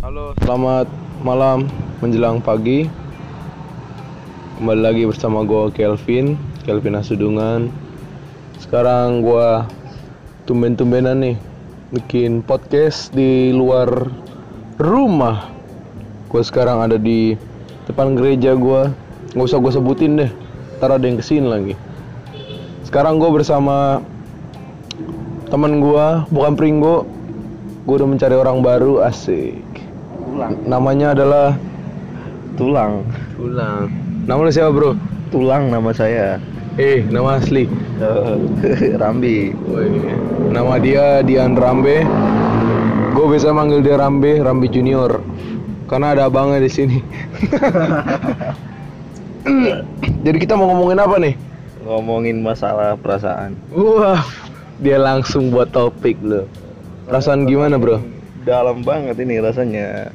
Halo, selamat malam menjelang pagi. Kembali lagi bersama gue Kelvin, Kelvin Asudungan. Sekarang gue tumben-tumbenan nih bikin podcast di luar rumah. Gue sekarang ada di depan gereja gue. Gak usah gue sebutin deh, ntar ada yang ke sini lagi. Sekarang gue bersama teman gue, bukan Pringgo. Gue udah mencari orang baru, asik. Tulang. Namanya adalah Tulang. Tulang. Nama lu siapa bro? Tulang nama saya. Eh, nama asli. Eh, Rambi. Nama dia Dian Rambe. Gue biasa manggil dia Rambe, Rambe Junior. Karena ada abangnya di sini. Jadi kita mau ngomongin apa nih? Ngomongin masalah perasaan. Wah, dia langsung buat topik loh. Perasaan gimana bro? Dalam banget ini rasanya.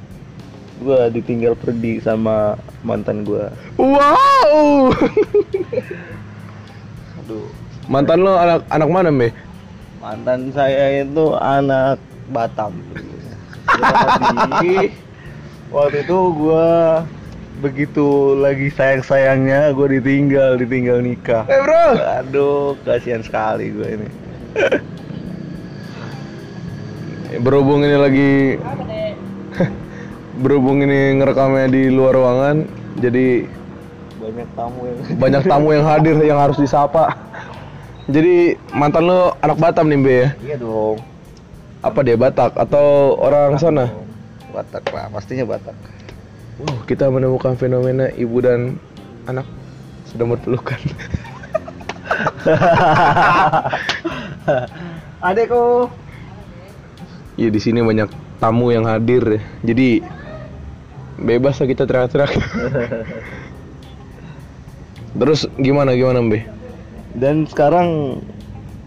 Gua ditinggal pergi sama mantan gua. Wow. Aduh. Mantan lo anak anak mana me? Mantan saya itu anak Batam. Jadi, waktu itu gua begitu lagi sayang-sayangnya gue ditinggal ditinggal nikah Eh bro. aduh kasihan sekali gue ini Berhubung ini lagi Berhubung ini ngerekamnya di luar ruangan Jadi banyak tamu yang banyak tamu yang hadir yang harus disapa. Jadi mantan lo anak Batam nih Be ya? iya dong. Apa dia Batak? Atau orang sana? Batak lah pastinya Batak. Wow kita menemukan fenomena ibu dan anak sedang berpelukan adekku. Ya di sini banyak tamu yang hadir. Ya. Jadi bebas lah kita teriak-teriak. Terus gimana gimana Be? dan sekarang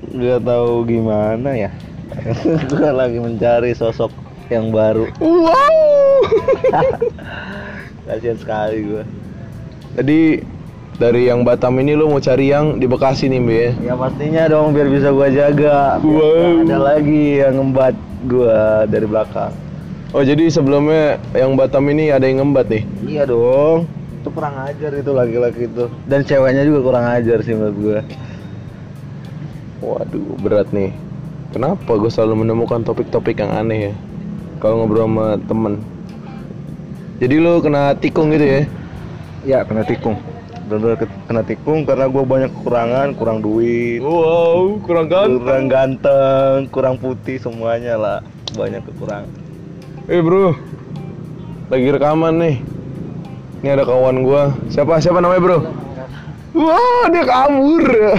nggak tahu gimana ya. Gue lagi mencari sosok yang baru. Wow! Kasihan sekali gue Jadi dari yang Batam ini lo mau cari yang di Bekasi nih, Be ya? ya pastinya dong biar bisa gue jaga Biar Wow. ada lagi yang ngembat gue dari belakang Oh, jadi sebelumnya yang Batam ini ada yang ngembat nih. iya dong itu kurang ajar itu laki-laki itu dan ceweknya juga kurang ajar sih menurut gue Waduh, berat nih. Kenapa gue selalu menemukan topik-topik yang aneh ya? Kalau ngobrol sama temen. Jadi lo kena tikung gitu ya? ya kena tikung bener kena tikung karena gue banyak kekurangan kurang duit Wow, kurang kurang ganteng kurang putih semuanya lah banyak kekurangan Eh bro, lagi rekaman nih. Ini ada kawan gua. Siapa? Siapa namanya bro? Wah, dia kabur.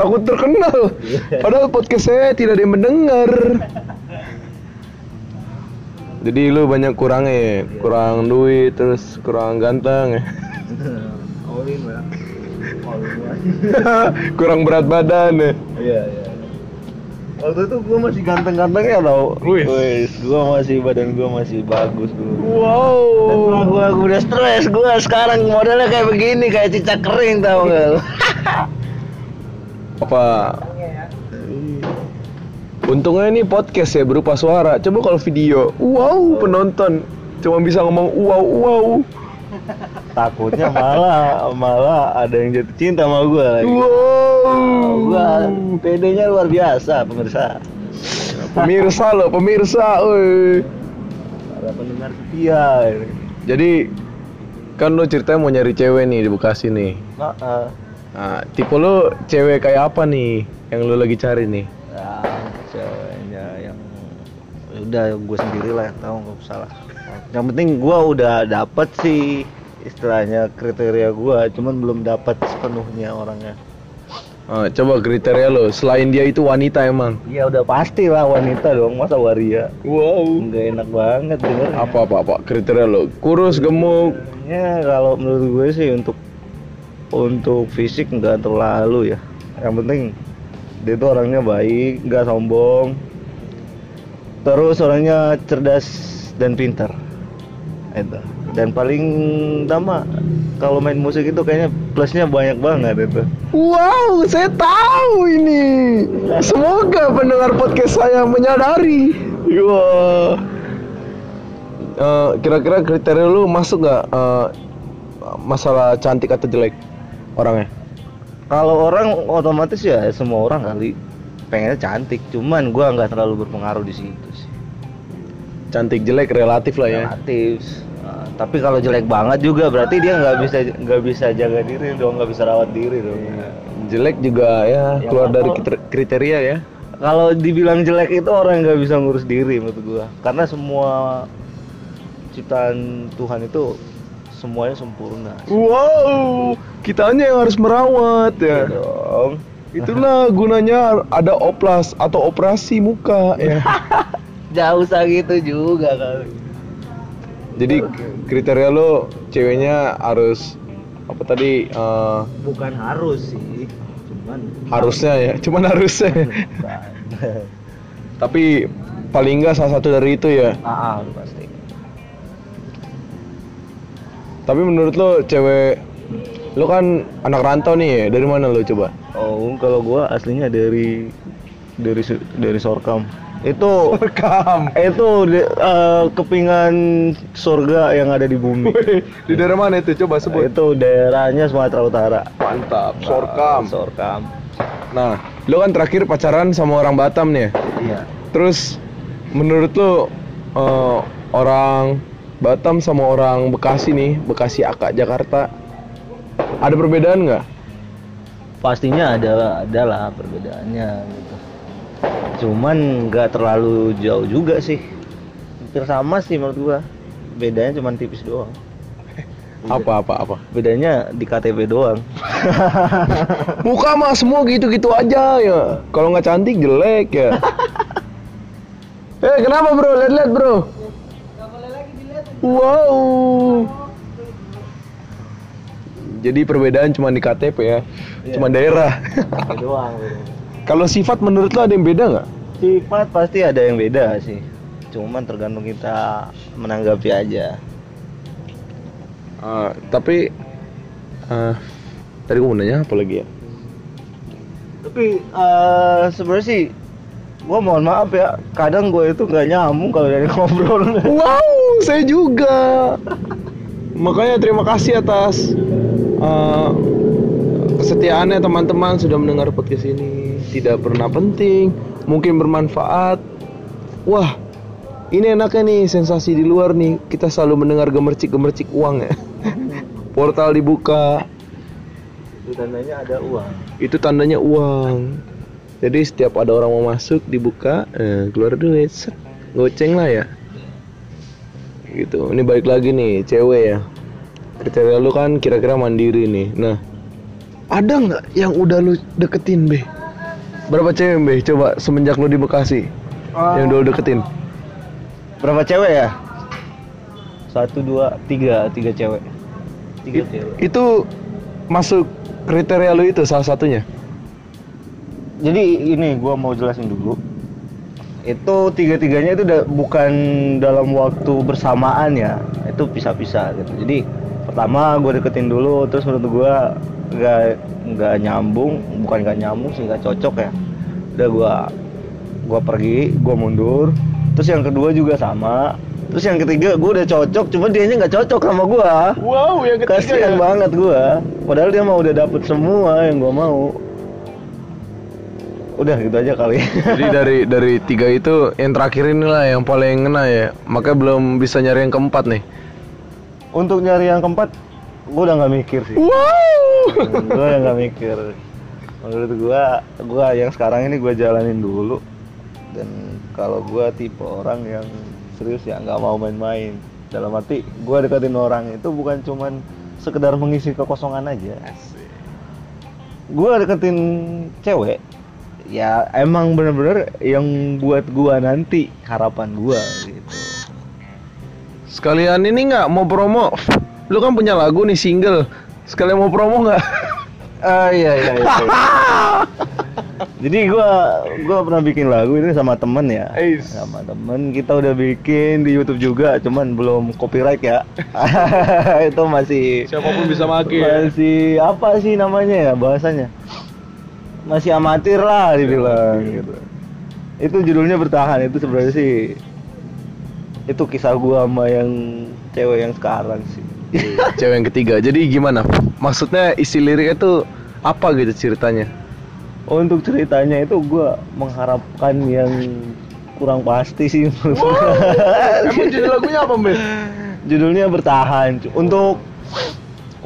Takut terkenal. Padahal podcast saya tidak ada yang mendengar. Jadi lu banyak kurangnya ya? Kurang duit, terus kurang ganteng ya? Kurang berat badan ya? iya iya waktu itu gue masih ganteng-gantengnya tau Wih. Gue masih badan gue masih bagus dulu Wow. gue gue udah stres gue sekarang modelnya kayak begini kayak cicak kering tau gak lu? Apa? Untungnya ini podcast ya berupa suara. Coba kalau video, wow penonton cuma bisa ngomong wow wow. Takutnya malah malah ada yang jatuh cinta sama gue lagi Wow. gue PD-nya luar biasa pemirsa Pemirsa loh, pemirsa. Oi. ada pendengar setia. Jadi kan lo ceritanya mau nyari cewek nih di Bekasi nih. Nah, eh, Nah, tipe lo cewek kayak apa nih yang lo lagi cari nih? ya, ceweknya yang udah gue sendiri lah yang tahu nggak usah lah yang penting gue udah dapet sih istilahnya kriteria gue cuman belum dapat sepenuhnya orangnya Ah, coba kriteria lo. Selain dia itu wanita emang. iya udah pasti lah wanita dong masa waria Wow. nggak enak banget denger Apa apa apa kriteria lo? Kurus, gemuk. ya kalau menurut gue sih untuk untuk fisik nggak terlalu ya yang penting dia tuh orangnya baik nggak sombong terus orangnya cerdas dan pintar itu dan paling utama kalau main musik itu kayaknya plusnya banyak banget itu Wow, saya tahu ini. Semoga pendengar podcast saya menyadari. Wah. Eh, kira-kira kriteria lu masuk nggak eh, masalah cantik atau jelek orangnya? Kalau orang otomatis ya semua orang kali pengennya cantik, cuman gua nggak terlalu berpengaruh di situ sih. Cantik jelek relatif lah ya. Relatif. Nah, tapi kalau jelek banget juga berarti dia nggak bisa nggak bisa jaga diri dong, nggak bisa rawat diri dong. Jelek juga ya Ya, keluar dari kriteria ya. Kalau dibilang jelek itu orang nggak bisa ngurus diri menurut gua. Karena semua ciptaan Tuhan itu semuanya sempurna. Wow, kitanya yang harus merawat Ya ya. dong. Itulah gunanya ada oplas atau operasi muka ya. Jauh usah gitu juga kali. Jadi kriteria lo ceweknya harus apa tadi eh, Bukan harus sih, cuman harusnya ya, cuman harusnya. Bukan. Tapi paling enggak salah satu dari itu ya. Ah, ah, pasti. Tapi menurut lo cewek lo kan anak rantau nih ya, dari mana lo coba? Oh, kalau gua aslinya dari dari dari Sorkam. Itu Rekam. itu eh, kepingan surga yang ada di bumi. Di daerah mana itu? Coba sebut. itu daerahnya Sumatera Utara. Mantap, Ah, Sorkam. Sorkam. Nah, lo kan terakhir pacaran sama orang Batam nih ya. Iya. Terus menurut lo eh, orang Batam sama orang Bekasi nih, Bekasi Akak Jakarta, ada perbedaan nggak? Pastinya ada ada lah perbedaannya. Cuman nggak terlalu jauh juga sih. Hampir sama sih menurut gua. Bedanya cuma tipis doang. Apa apa apa? Bedanya di KTP doang. Muka mah semua gitu-gitu aja ya. Kalau nggak cantik jelek ya. eh kenapa bro? Lihat-lihat bro. Wow. Jadi perbedaan cuma di KTP ya, Iya. cuma daerah. Doang. Kalau sifat menurut lo ada yang beda nggak? Sifat pasti ada yang beda sih. Cuman tergantung kita menanggapi aja. Ah, tapi ah, tadi gue mau nanya apa lagi ya? Tapi eh sebenarnya sih gua mohon maaf ya, kadang gue itu nggak nyambung kalau dari ngobrol. Wow, saya juga. Makanya terima kasih atas uh, kesetiaannya teman-teman sudah mendengar podcast ini. Tidak pernah penting, mungkin bermanfaat. Wah, ini enaknya nih sensasi di luar nih. Kita selalu mendengar gemercik-gemercik uang ya. Portal dibuka, Itu tandanya ada uang. itu tandanya uang. Jadi setiap ada orang mau masuk dibuka, eh, keluar duit, set, goceng lah ya. Gitu. Ini balik lagi nih, cewek ya. Kriteria lu kan kira-kira mandiri nih. Nah, ada nggak yang udah lu deketin be? Berapa cewek be? Coba semenjak lu di Bekasi, yang udah lu deketin. Berapa cewek ya? Satu, dua, tiga, tiga cewek. Tiga It- cewek. itu masuk kriteria lu itu salah satunya. Jadi ini gua mau jelasin dulu. Itu tiga-tiganya itu udah bukan dalam waktu bersamaan ya. Itu pisah-pisah gitu. Jadi pertama gue deketin dulu, terus menurut gua nggak nggak nyambung, bukan nggak nyambung sih nggak cocok ya. Udah gua gua pergi, gua mundur. Terus yang kedua juga sama. Terus yang ketiga gue udah cocok, cuma dianya nggak cocok sama gua. Wow, yang Kasihan banget gua. Padahal dia mau udah dapet semua yang gua mau. Udah gitu aja kali. Jadi dari dari tiga itu yang terakhir inilah yang paling ngena ya. Makanya belum bisa nyari yang keempat nih. Untuk nyari yang keempat, gua udah nggak mikir sih. Wow. gua udah nggak mikir. Menurut gua, gua yang sekarang ini gua jalanin dulu. Dan kalau gua tipe orang yang serius ya nggak mau main-main. Dalam arti, gua deketin orang itu bukan cuman sekedar mengisi kekosongan aja. Gua deketin cewek ya emang bener-bener yang buat gua nanti harapan gua gitu Sekalian ini nggak mau promo? Lu kan punya lagu nih single. Sekalian mau promo nggak? ah iya iya, iya. Jadi gua gua pernah bikin lagu ini sama temen ya. Eis. Sama temen kita udah bikin di YouTube juga, cuman belum copyright ya. itu masih Siapa pun bisa make ya. masih apa sih namanya ya bahasanya? Masih amatir lah dibilang gitu. Itu judulnya bertahan itu sebenarnya sih itu kisah gua sama yang cewek yang sekarang sih. Cewek yang ketiga. Jadi gimana? Maksudnya isi liriknya tuh apa gitu ceritanya? Untuk ceritanya itu gua mengharapkan yang kurang pasti sih gua. Emang judul lagunya apa, Mbak? Judulnya bertahan. Untuk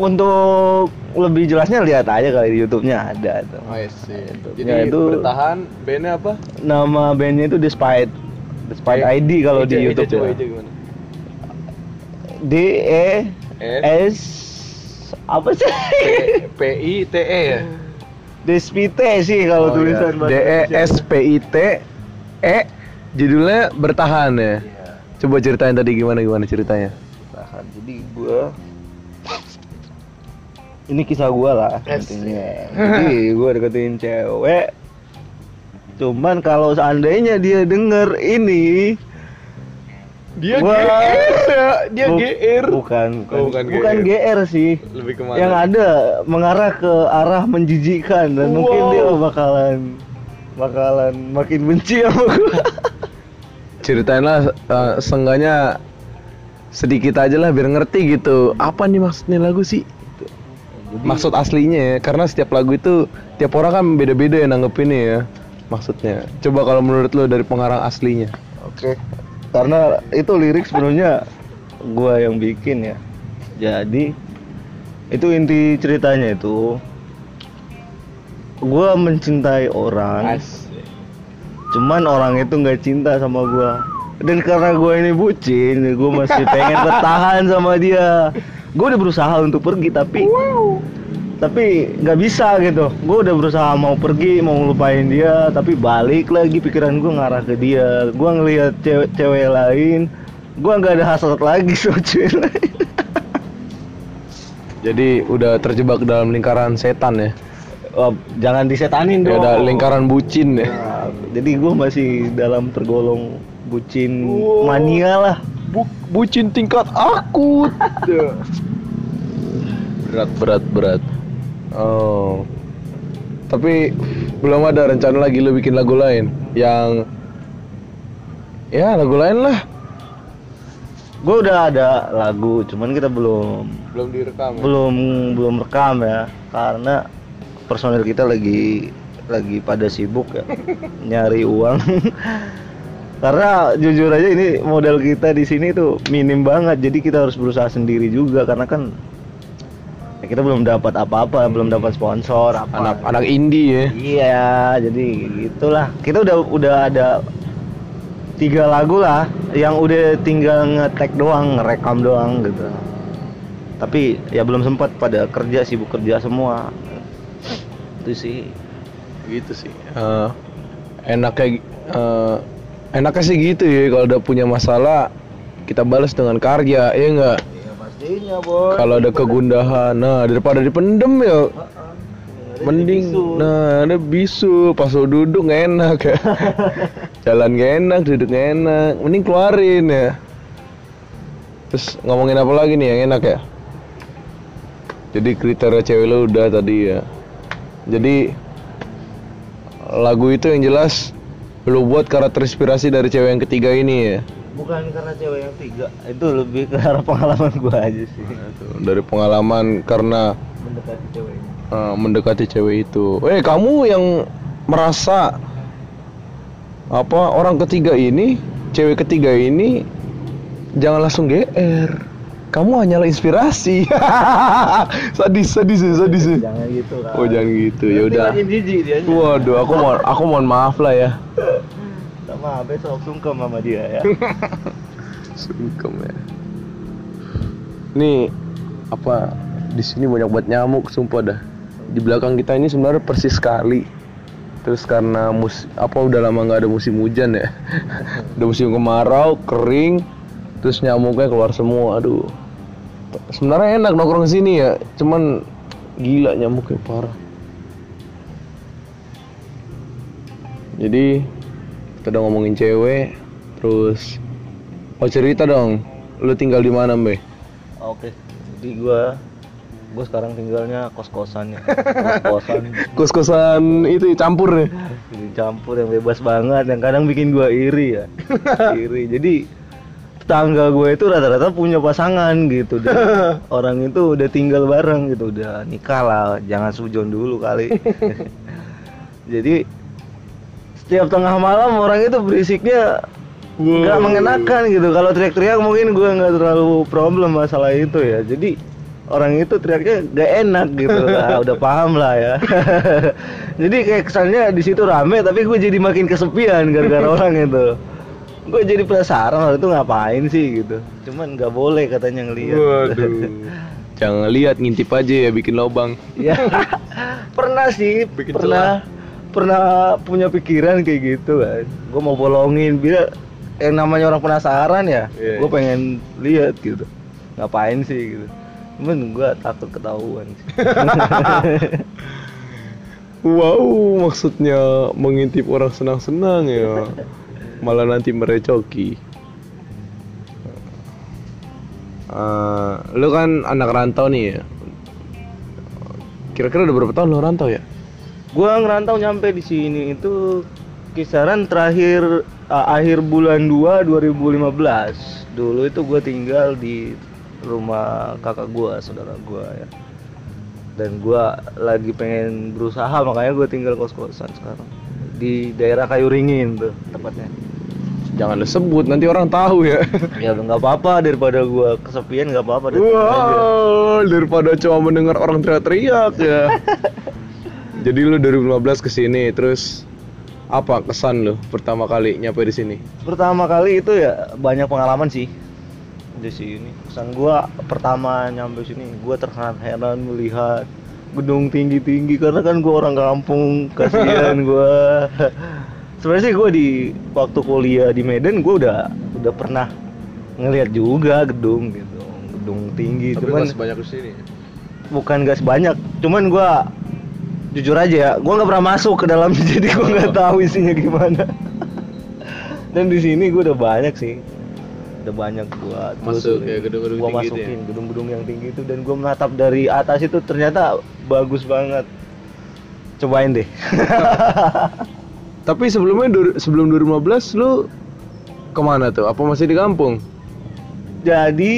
untuk lebih jelasnya lihat aja kali di YouTube-nya ada tuh. Oh, sih. Jadi Ya, itu- bertahan bandnya apa? Nama bandnya itu Despite Despite ID kalau di YouTube Eja, coba. Eja gimana? D E S S apa sih? P I T E ya? Despite sih kalau Oh, tulisan iya. D E S P I T E judulnya bertahan ya. Coba ceritain tadi gimana gimana ceritanya. Tahan. Jadi gua ini kisah gua lah Yes. intinya. Jadi gua deketin cewek. Cuman kalau seandainya dia denger ini Dia. GR ya, dia bu- GR. Bukan, bukan, Oh, bukan bukan GR. GR sih. Lebih ke mana? Yang ada mengarah ke arah menjijikkan dan mungkin Wow. dia bakalan bakalan makin benci sama gua. Ceritainlah uh, seenggaknya sedikit aja lah biar ngerti gitu. Apa nih maksudnya lagu sih? Jadi- Maksud aslinya ya, karena setiap lagu itu tiap orang kan beda-beda ya nanggepinnya ya. Maksudnya. Coba kalau menurut lo dari pengarang aslinya. Oke. Karena itu lirik sebenarnya gua yang bikin ya. Jadi itu inti ceritanya itu gua mencintai orang, cuman orang itu nggak cinta sama gua. Dan karena gua ini bucin, gua masih pengen bertahan sama dia. Gua udah berusaha untuk pergi tapi tapi nggak bisa gitu gue udah berusaha mau pergi mau ngelupain dia tapi balik lagi pikiran gue ngarah ke dia gue ngelihat cewek-cewek lain gue nggak ada hasrat lagi sama cewek lain Jadi udah terjebak dalam lingkaran setan ya. Oh, jangan disetanin Ya dong udah lingkaran bucin ya. Nah, jadi gue masih dalam tergolong bucin Wow. mania lah Bu- bucin tingkat akut. berat berat berat. Oh. Tapi belum ada rencana lagi lu bikin lagu lain yang ya lagu lain lah. gue udah ada lagu cuman kita belum Belum direkam. belum belum rekam ya karena personil kita lagi lagi pada sibuk ya nyari uang karena jujur aja ini modal kita di sini tuh minim banget jadi kita harus berusaha sendiri juga karena kan ya kita belum dapat apa-apa belum dapat sponsor apa. Anak anak indie ya. iya jadi gitulah. Kita udah udah ada tiga lagu lah yang udah tinggal ngetek doang ngerekam doang gitu. Tapi ya belum sempat pada kerja sibuk kerja semua. Itu sih. Gitu sih. Eh, enaknya eh, enaknya sih gitu ya kalau udah punya masalah kita balas dengan karya ya enggak ya pastinya boy. Kalau ada kegundahan nah daripada dipendem ya mending nah ada bisu. Pas lo duduk enak. Ya jalan nggak enak duduk nggak enak. Mending keluarin ya. Terus ngomongin apa lagi nih yang enak ya? Jadi kriteria cewek lo udah tadi ya. Jadi lagu itu yang jelas lo buat karena terinspirasi dari cewek yang ketiga ini ya bukan karena cewek yang tiga itu lebih ke arah pengalaman gua aja sih dari pengalaman karena mendekati ceweknya eh, mendekati cewek itu. Eh, kamu yang merasa apa orang ketiga ini, cewek ketiga ini jangan langsung GR. Kamu hanyalah inspirasi. sadis, sadis, sadis. jangan gitu kan Oh, jangan gitu. Ya udah. makin jijik dia Waduh, aku mohon aku mohon maaf lah ya. Sama besok sungkem sama dia ya Sungkem ya. Nih apa di sini banyak banget nyamuk sumpah dah. Di belakang kita ini sebenarnya persis sekali. Terus karena mus apa udah lama nggak ada musim hujan ya. udah musim kemarau, kering, terus nyamuknya keluar semua. Aduh. Sebenarnya enak nongkrong sini ya, cuman gila nyamuknya parah. Jadi kita udah ngomongin cewek, terus oh cerita dong, lu tinggal di mana, Mbe? Oke. Jadi gua gua sekarang tinggalnya kos-kosan ya. Kos-kosan Kos-kosan itu campur nih. campur yang bebas banget yang kadang bikin gua iri ya. iri. Jadi tetangga gue itu rata-rata punya pasangan gitu dan orang itu udah tinggal bareng gitu udah nikah lah jangan sujon dulu kali jadi setiap tengah malam orang itu berisiknya nggak mengenakan gitu. Kalau teriak-teriak mungkin gue nggak terlalu problem masalah itu ya. Jadi orang itu teriaknya gak enak gitu. Lah udah paham lah ya. Jadi kayak kesannya di situ rame tapi gue jadi makin kesepian gara-gara orang itu. Gue jadi penasaran waktu itu ngapain sih gitu. Cuman nggak boleh katanya ngelihat Waduh. Jangan lihat ngintip aja ya bikin lobang. ya pernah sih Bikin pernah pernah punya pikiran kayak gitu kan gue mau bolongin bila yang namanya orang penasaran ya Iya, gue iya. pengen lihat gitu ngapain sih gitu cuman gue takut ketahuan sih Wow, maksudnya mengintip orang senang-senang ya. Malah nanti merecoki. Eh, lu kan anak rantau nih ya. Kira-kira udah berapa tahun lu rantau ya? Gue ngerantau nyampe di sini itu kisaran terakhir uh, akhir bulan 2 2015 dulu itu gue tinggal di rumah kakak gue saudara gue ya dan gue lagi pengen berusaha makanya gue tinggal kos-kosan sekarang di daerah kayu ringin tuh tepatnya Jangan lu sebut nanti orang tahu ya. ya nggak apa-apa daripada gue kesepian nggak apa-apa. Wow, daripada cuma mendengar orang teriak-teriak ya. Jadi lu 2015 ke sini terus apa kesan lu pertama kali nyampe di sini? pertama kali itu ya banyak pengalaman sih di sini kesan gua pertama nyampe sini gua terheran-heran melihat gedung tinggi-tinggi karena kan gua orang kampung kasihan gua sebenarnya sih gua di waktu kuliah di Medan gua udah udah pernah ngelihat juga gedung gitu gedung tinggi cuman banyak di sini. bukan gas banyak cuman gua jujur aja ya gua nggak pernah masuk ke dalam jadi gua nggak tahu isinya gimana dan di sini gua udah banyak sih udah banyak gua Masuk ya, gedung-gedung gua ya? masukin gedung-gedung yang tinggi itu dan gua menatap dari atas itu ternyata bagus banget cobain deh Tapi sebelumnya dur- sebelum 2015 lu ke mana tuh? Apa masih di kampung? jadi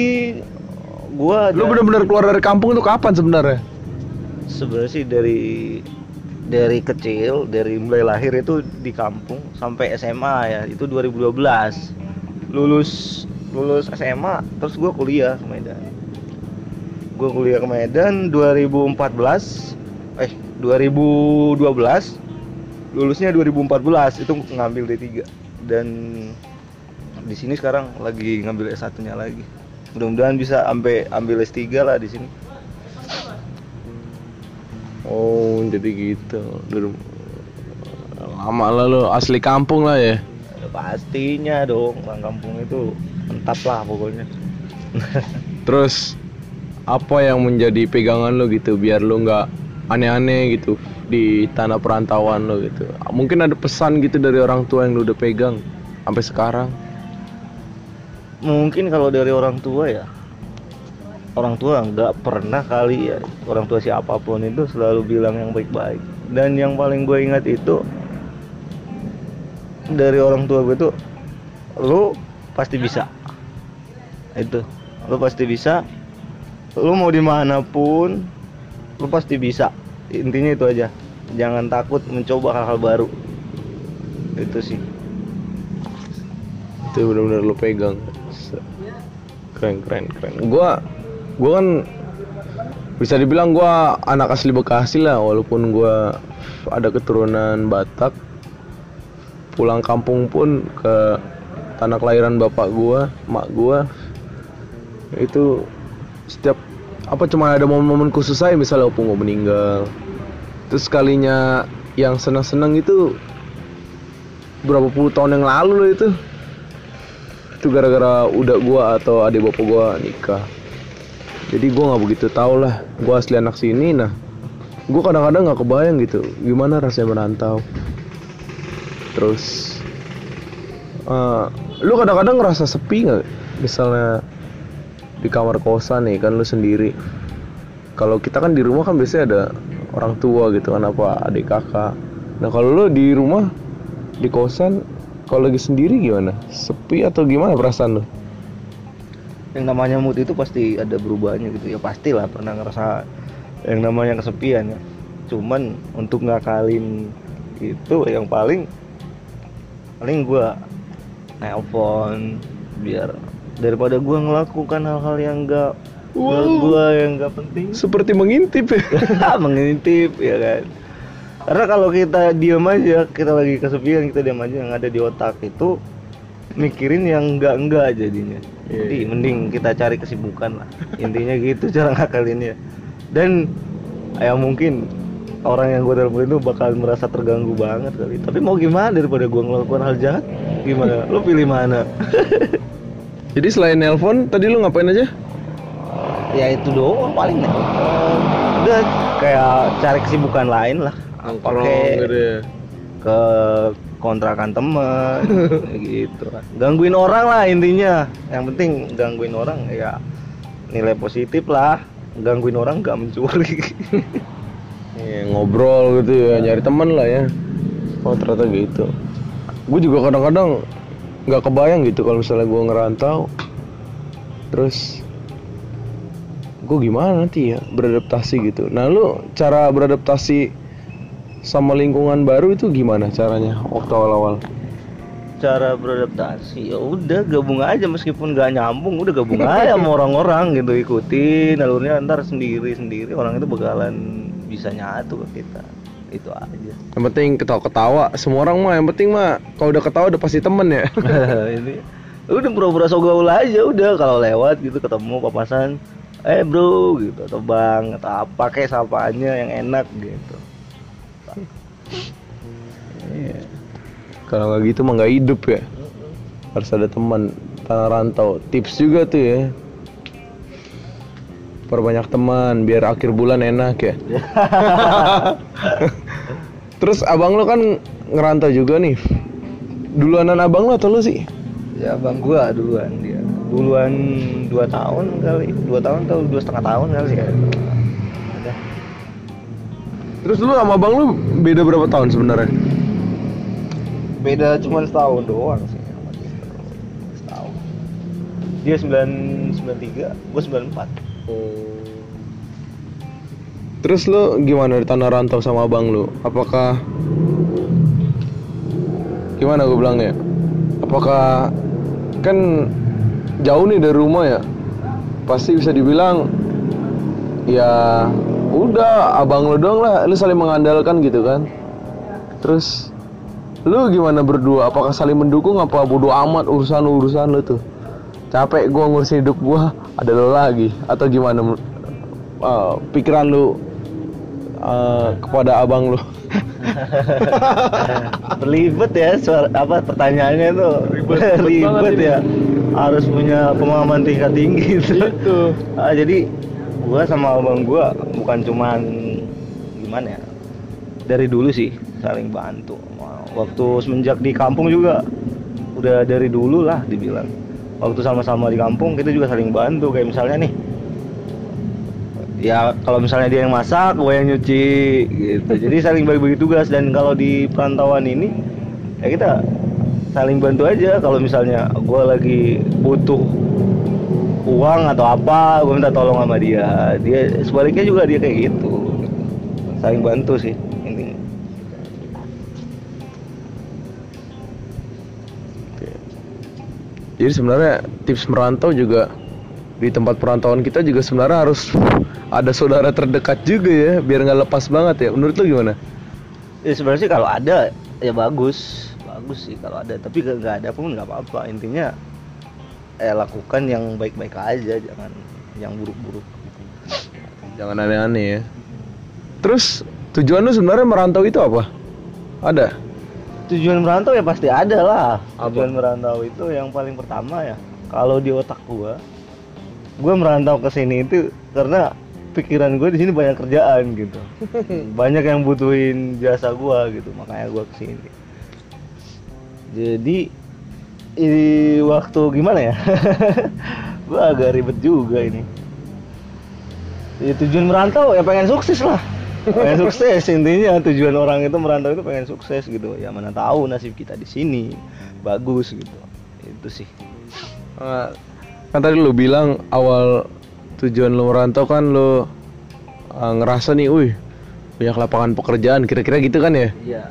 gua Lu benar-benar keluar dari kampung tuh kapan sebenarnya? Sebenarnya sih dari dari kecil dari mulai lahir itu di kampung sampai SMA ya itu 2012 lulus lulus SMA terus gue kuliah ke Medan. Gue kuliah ke Medan 2014 eh 2012 lulusnya 2014 itu ngambil D3 dan di sini sekarang lagi ngambil S1 nya lagi. Mudah-mudahan bisa sampai ambil S3 lah di sini Oh, jadi gitu. Dur- Lama lah lu, asli kampung lah ya. Ya, pastinya dong orang kampung itu mantap lah pokoknya Terus apa yang menjadi pegangan lu gitu biar lu nggak aneh-aneh gitu di tanah perantauan lu gitu. Mungkin ada pesan gitu dari orang tua yang lu udah pegang sampai sekarang. mungkin kalau dari orang tua ya orang tua nggak pernah kali ya. Orang tua siapa pun itu selalu bilang yang baik-baik. Dan yang paling gue ingat itu dari orang tua gue tuh lu pasti bisa. Itu lu pasti bisa. Lu mau di mana pun lu pasti bisa. Intinya itu aja. Jangan takut mencoba hal-hal baru. Itu sih. Itu benar-benar lu pegang. Keren keren keren. Gua gua kan bisa dibilang gua anak asli Bekasi lah walaupun gua ada keturunan Batak. Pulang kampung pun ke tanah kelahiran bapak gua, mak gua. Itu setiap apa cuma ada momen-momen khusus aja misalnya opung gua meninggal. Terus sekalinya yang senang-senang itu berapa puluh tahun yang lalu loh itu itu gara-gara udah gua atau adik bapak gua nikah jadi gua nggak begitu tahu lah gua asli anak sini nah gua kadang-kadang nggak kebayang gitu gimana rasanya merantau. Terus eh, lu kadang-kadang ngerasa sepi nggak? Misalnya di kamar kosan nih kan lu sendiri. Kalau kita kan di rumah kan biasanya ada orang tua gitu kan apa adik kakak. Nah kalau lu di rumah di kosan kalau lagi sendiri gimana? Sepi atau gimana perasaan lu yang namanya mood itu pasti ada berubahnya gitu. Ya pastilah pernah ngerasa yang namanya kesepian ya. Cuman untuk ngakalin itu yang paling paling gua nelpon biar daripada gua ngelakukan hal-hal yang enggak Wow. gua yang enggak penting. Seperti mengintip ya? Mengintip ya kan. Karena kalau kita diam aja kita lagi kesepian kita diam aja yang ada di otak itu mikirin yang enggak enggak jadinya. Iya, jadi iya. mending kita cari kesibukan lah. Intinya gitu cara ngakalinnya. Dan ya mungkin orang yang gue telepon itu bakal merasa terganggu banget kali. Tapi mau gimana daripada gue ngelakukan hal jahat? Gimana? Lo pilih mana? Jadi selain nelpon tadi lu ngapain aja? Ya itu doang paling nelpon. Udah kayak cari kesibukan lain lah. Apa kek ya. ke kontrakan temen gitu kan gangguin orang lah intinya yang penting gangguin orang ya nilai positif lah gangguin orang gak mencuri Iya, ngobrol gitu ya, nyari teman lah ya. Oh ternyata gitu. Gue juga kadang-kadang nggak kebayang gitu kalau misalnya gue ngerantau. Terus gue gimana nanti ya beradaptasi gitu. Nah lu cara beradaptasi sama lingkungan baru itu gimana caranya waktu awal-awal? cara beradaptasi ya udah gabung aja meskipun gak nyambung udah gabung aja sama orang-orang gitu ikutin alurnya ntar sendiri sendiri orang itu bakalan bisa nyatu ke kita itu aja Yang penting ketawa-ketawa. Semua orang mah yang penting mah kalau udah ketawa udah pasti temen ya. ini udah pura-pura so gaul aja udah kalau lewat gitu ketemu papasan eh bro gitu atau bang atau apa kayak sapaannya yang enak gitu Iya. Kalau nggak gitu mah nggak hidup ya. Harus ada teman tanah rantau. Tips juga tuh ya. Perbanyak teman biar akhir bulan enak ya. Terus abang lo kan ngerantau juga nih. Duluanan abang lo atau lo sih? ya bang gua duluan dia duluan dua tahun kali dua tahun atau dua setengah tahun kali ya udah Terus lu sama abang lo beda berapa tahun sebenarnya? Beda cuma setahun doang sih sama dia. setahun dia sembilan sembilan tiga gua sembilan empat Terus lo gimana di tanah rantau sama abang lo? Apakah gimana gue bilang ya? Apakah kan jauh nih dari rumah ya? Pasti bisa dibilang ya udah abang lo doang lah, lu saling mengandalkan gitu kan? Terus lu gimana berdua? Apakah saling mendukung apa bodo amat urusan urusan lu tuh? Capek gua ngurusin hidup gua, ada lo lagi atau gimana? uh, pikiran lu uh, kepada abang lu Belibet ya suara apa pertanyaannya itu Ribet- ini. ya harus punya pemahaman tingkat tinggi itu Gitu. Ah, jadi gua sama abang gua bukan cuman gimana ya dari dulu sih saling bantu. Waktu semenjak di kampung juga udah dari dulu lah dibilang. Waktu sama-sama di kampung kita juga saling bantu. Kayak misalnya nih ya kalau misalnya dia yang masak gue yang nyuci gitu. Jadi saling bagi-bagi tugas. Dan kalau di perantauan ini ya kita saling bantu aja. Kalau misalnya gue lagi butuh uang atau apa gue minta tolong sama dia. Dia sebaliknya juga dia kayak gitu. Saling bantu sih jadi sebenarnya tips merantau juga di tempat perantauan kita juga sebenarnya harus ada saudara terdekat juga ya biar nggak lepas banget ya. Menurut lu gimana? Ya sebenarnya sih kalau ada ya bagus. Bagus sih kalau ada. Tapi nggak nggak ada pun nggak apa-apa. Intinya eh lakukan yang baik-baik aja. Jangan yang buruk-buruk. Jangan aneh-aneh ya. Terus tujuan lu sebenarnya merantau itu apa? Ada tujuan merantau ya pasti ada lah. Apa? tujuan merantau itu yang paling pertama ya. Kalau di otak gua gua merantau ke sini itu karena pikiran gue di sini banyak kerjaan gitu. Banyak yang butuhin jasa gua gitu makanya gua ke sini. Jadi ini waktu gimana ya? Gua agak ribet juga ini. Ya, tujuan merantau ya pengen sukses lah pengen sukses intinya tujuan orang itu merantau itu pengen sukses gitu. Ya mana tahu nasib kita di sini. Bagus gitu. Itu sih. Eh, kan tadi lu bilang awal tujuan lu merantau kan lu eh, ngerasa nih, wih banyak lapangan pekerjaan, kira-kira gitu kan ya? iya.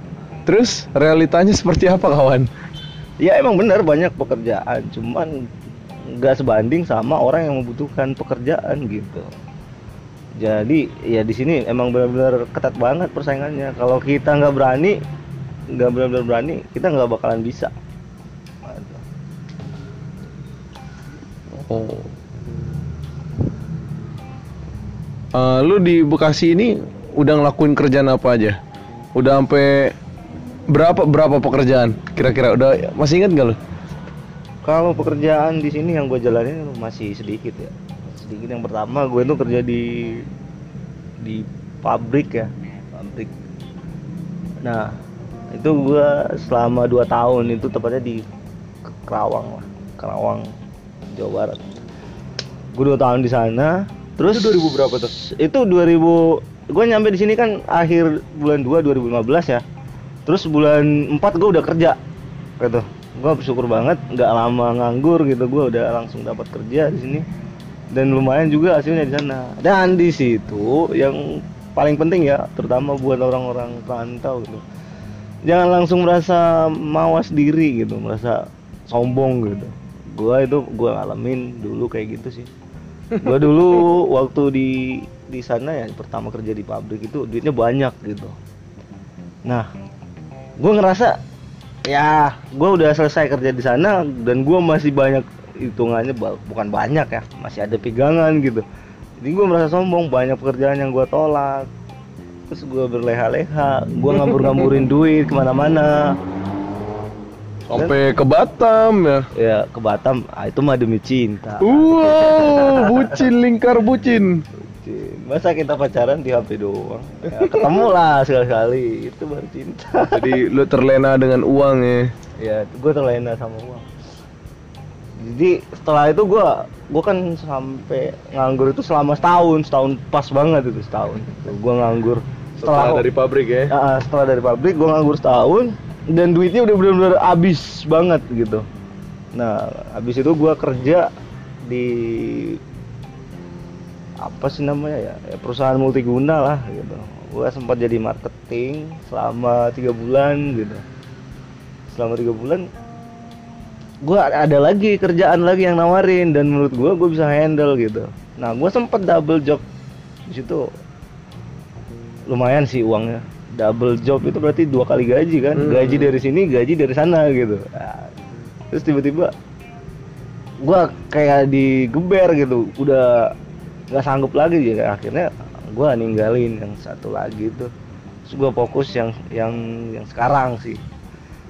Terus realitanya seperti apa kawan? ya emang benar banyak pekerjaan. Cuman nggak sebanding sama orang yang membutuhkan pekerjaan gitu jadi ya di sini emang benar-benar ketat banget persaingannya kalau kita nggak berani nggak benar-benar berani kita nggak bakalan bisa Oh. Eh, lu di Bekasi ini udah ngelakuin kerjaan apa aja? Udah sampai berapa berapa pekerjaan? Kira-kira udah masih ingat gak lu? kalau pekerjaan di sini yang gue jalanin masih sedikit ya sedikit. Yang pertama gue tuh kerja di di pabrik ya pabrik. Nah itu gue selama 2 tahun itu tepatnya di Kerawang lah Kerawang Jawa Barat. Gue dua tahun di sana terus Itu 2000 berapa tuh? itu 2000 gue nyampe di sini kan akhir bulan 2 2015 ya. Terus bulan 4 gue udah kerja gitu. Gue bersyukur banget nggak lama nganggur gitu gue udah langsung dapat kerja di sini dan lumayan juga hasilnya di sana. Dan di situ yang paling penting ya terutama buat orang-orang perantau gitu. Jangan langsung merasa mawas diri gitu merasa sombong gitu. Gua itu gua ngalamin dulu kayak gitu sih. Gua dulu waktu di di sana ya pertama kerja di pabrik itu duitnya banyak gitu. Nah gua ngerasa ya gua udah selesai kerja di sana dan gua masih banyak hitungannya bukan banyak ya masih ada pegangan gitu jadi gua merasa sombong banyak pekerjaan yang gua tolak terus gua berleha-leha gua ngambur-ngamburin duit ke mana-mana Sampai ke Batam ya. ya ke Batam ah, itu mah demi cinta Wow, bucin lingkar bucin. Bucin. masa kita pacaran di HP doang ya, ketemu lah sekali-kali itu baru cinta Jadi lu terlena dengan uang ya. ya gue terlena sama uang jadi setelah itu gue gue kan sampai nganggur itu selama setahun setahun pas banget itu setahun. Gue nganggur Setelah dari pabrik ya. Ah, setelah dari pabrik gue nganggur setahun dan duitnya udah benar-benar habis banget gitu. Nah habis itu gue kerja di apa sih namanya ya, ya perusahaan multiguna lah gitu. Gue sempat jadi marketing selama tiga bulan gitu. Selama tiga bulan gue ada lagi kerjaan lagi yang nawarin dan menurut gue gue bisa handle gitu. Nah gue sempat double job di situ. Lumayan sih uangnya. Double job itu berarti dua kali gaji kan? Hmm. gaji dari sini gaji dari sana gitu. Nah, terus tiba-tiba gua kayak digeber gitu. Udah nggak sanggup lagi ya. Akhirnya gua ninggalin yang satu lagi tuh. Terus gua fokus yang yang yang sekarang sih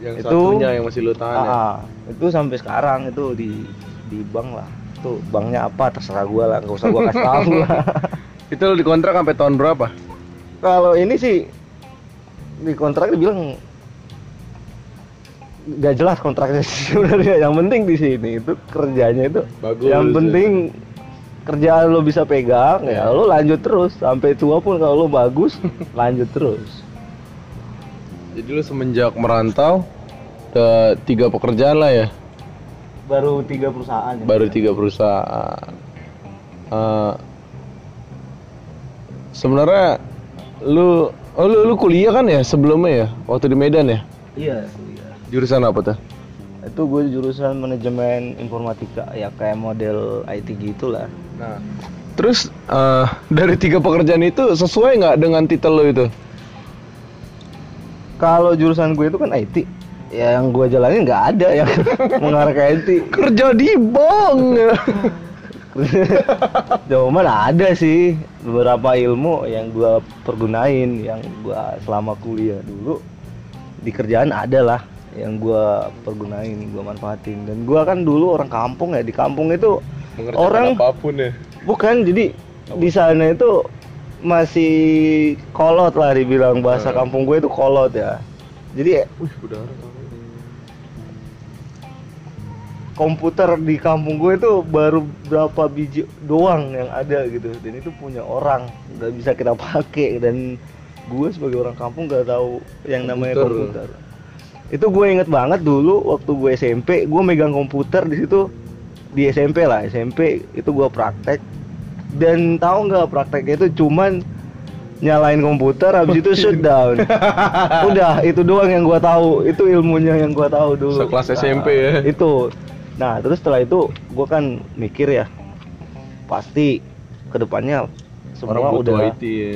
Yang Itu- satunya yang masih lu tahan ya. Ah, itu sampai sekarang itu di di bank lah tuh banknya apa terserah gua lah nggak usah gua kasih tahu lah Itu lu dikontrak sampai tahun berapa? kalau ini sih di kontrak dibilang nggak jelas kontraknya sebenarnya yang penting di sini itu kerjanya itu Bagus, yang ya. penting kerjaan lo bisa pegang ya Ya. lo lanjut terus sampai tua pun kalau lo bagus lanjut terus Jadi lu semenjak merantau ke tiga pekerjaan lah ya. baru tiga perusahaan ya. Baru tiga perusahaan. Eh, sebenarnya lu oh lu, lu kuliah kan ya sebelumnya ya waktu di Medan ya iya iya jurusan apa tuh itu gue jurusan manajemen informatika ya kayak model IT gitulah nah terus eh, dari tiga pekerjaan itu sesuai nggak dengan titel lo itu kalau jurusan gue itu kan IT ya yang gue jalanin nggak ada yang mengarah ke IT kerja di bank. Cuman ada sih. Beberapa ilmu yang gua pergunain yang gua selama kuliah dulu di kerjaan ada lah yang gua pergunain, gua manfaatin. Dan gua kan dulu orang kampung ya, di kampung itu orang apa pun ya. Bukan jadi di sana itu masih kolot lah dibilang bahasa Hmm. kampung gue itu kolot ya. Jadi Wih, udara komputer di kampung gue itu baru berapa biji doang yang ada gitu dan itu punya orang nggak bisa kita pakai dan gue sebagai orang kampung nggak tahu yang namanya Komputer. komputer itu gue inget banget dulu waktu gue SMP gue megang komputer di situ di SMP lah SMP itu gue praktek dan tahu nggak prakteknya itu cuman nyalain komputer habis itu shutdown. Udah itu doang yang gue tahu. Itu ilmunya yang gue tahu dulu. Sekelas Nah, SMP ya. itu. Nah terus setelah itu gue kan mikir ya pasti ke depannya semua Orang udah IT ya.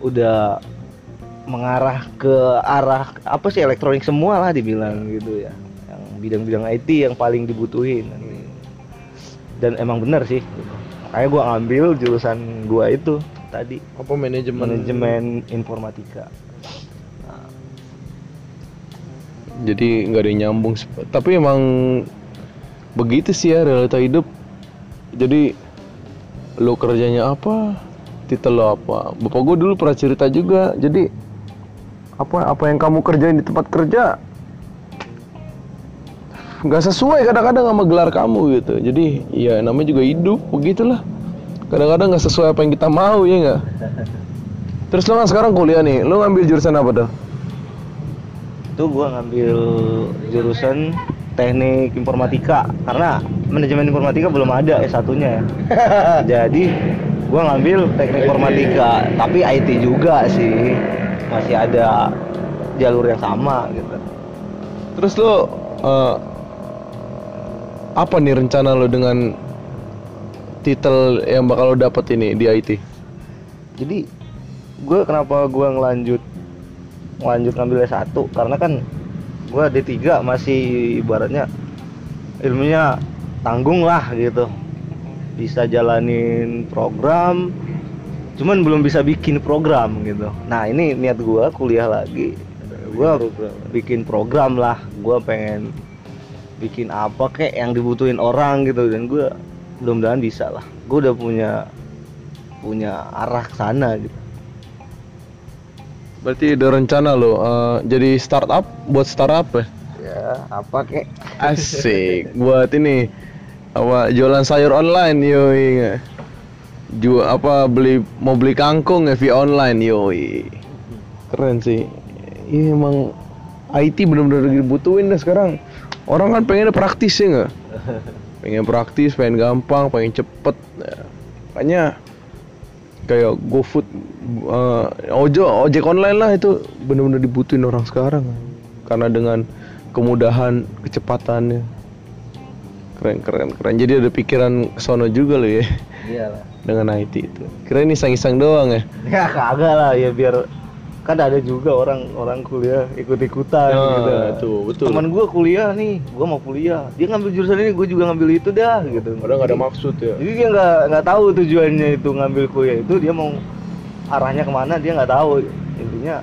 udah mengarah ke arah apa sih elektronik semua lah dibilang gitu ya. Yang bidang-bidang IT yang paling dibutuhin. Dan emang bener sih makanya gua ngambil jurusan gua itu tadi Apa manajemen? manajemen informatika Jadi nggak ada yang nyambung. Tapi emang begitu sih ya realita hidup. Jadi lo kerjanya apa? Titel lo apa? Bapak gue dulu pernah cerita juga. Jadi apa apa yang kamu kerjain di tempat kerja nggak sesuai kadang-kadang sama gelar kamu gitu. Jadi ya namanya juga hidup begitulah. Kadang-kadang nggak sesuai apa yang kita mau ya nggak. Terus lo kan sekarang kuliah nih, lo ngambil jurusan apa tuh? itu gua ngambil jurusan teknik informatika karena manajemen informatika belum ada S1-nya ya. Jadi gua ngambil teknik informatika, tapi IT juga sih. Masih ada jalur yang sama gitu. Terus lo eh, apa nih rencana lo dengan titel yang bakal lo dapet ini di IT? Jadi gue kenapa gua ngelanjut ngelanjut ngambil S1 karena kan gua D3 masih ibaratnya ilmunya tanggung lah gitu. Bisa jalanin program cuman belum bisa bikin program gitu. Nah, ini niat gua kuliah lagi. Gua bikin program lah. Gua pengen bikin apa kek yang dibutuhin orang gitu dan gua mudah-mudahan bisa lah. Gue udah punya punya arah ke sana gitu. Berarti ada rencana lo eh, jadi startup buat startup ya? Ya, apa kek? Asik buat ini apa jualan sayur online yoi jual apa beli mau beli kangkung ya via online yoi keren sih iya emang IT bener-bener dibutuhin dah sekarang orang kan pengennya praktis ya nggak? Pengen praktis pengen gampang pengen cepet ya. makanya kayak GoFood eh, ojo ojek online lah itu bener-bener dibutuhin orang sekarang. Karena dengan kemudahan kecepatannya. Keren keren keren. Jadi ada pikiran sono juga lo ya. Iyalah. dengan IT itu. Kira ini iseng-iseng doang ya? Ya kagak lah ya biar kan ada juga orang orang kuliah ikut-ikutan Ya, gitu. tuh, betul. Teman gua kuliah nih, gua mau kuliah. Dia ngambil jurusan ini, gua juga ngambil itu dah gitu. padahal nggak ada maksud ya Jadi dia nggak nggak tahu tujuannya itu ngambil kuliah itu dia mau arahnya ke mana dia nggak tahu. Intinya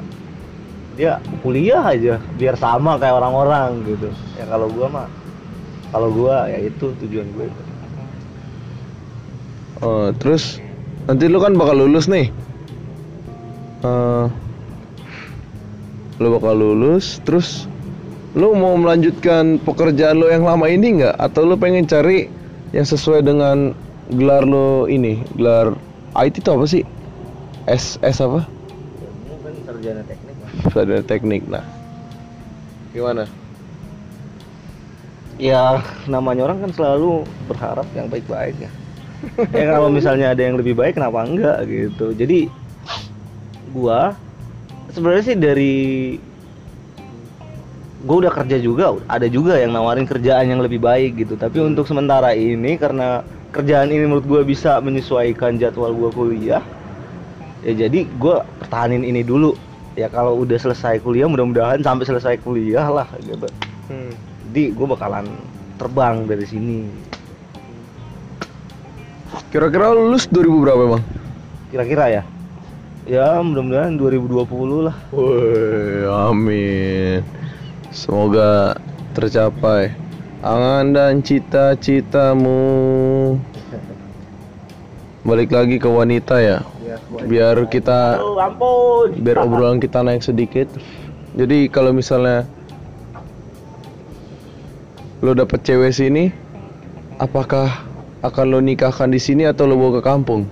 dia kuliah aja biar sama kayak orang-orang gitu. Ya kalau gua mah kalau gua ya itu tujuan gue. Eh, terus nanti lu kan bakal lulus nih Eh, lu bakal lulus terus lu mau melanjutkan pekerjaan lu yang lama ini nggak atau lu pengen cari yang sesuai dengan gelar lu ini gelar IT itu apa sih S S apa Ini kan sarjana teknik. Sarjana teknik nah gimana Ya namanya orang kan selalu berharap yang baik-baik ya. ya kalau misalnya ada yang lebih baik kenapa enggak gitu. Jadi gua sebenarnya sih dari gua udah kerja juga, ada juga yang nawarin kerjaan yang lebih baik gitu. Tapi untuk sementara ini karena kerjaan ini menurut gua bisa menyesuaikan jadwal gua kuliah, ya jadi gua pertahanin ini dulu. Ya kalau udah selesai kuliah mudah-mudahan sampai selesai kuliah lah gitu. Jadi gue bakalan terbang dari sini. Kira-kira lulus 2000 berapa emang kira-kira ya ya mudah-mudahan 2020 lah Woi, amin. Semoga tercapai angan dan cita-citamu. Balik lagi ke wanita ya. Biar kita biar obrolan kita naik sedikit. Jadi kalau misalnya lo dapet cewek sini, apakah akan lo nikahkan di sini atau lo bawa ke kampung?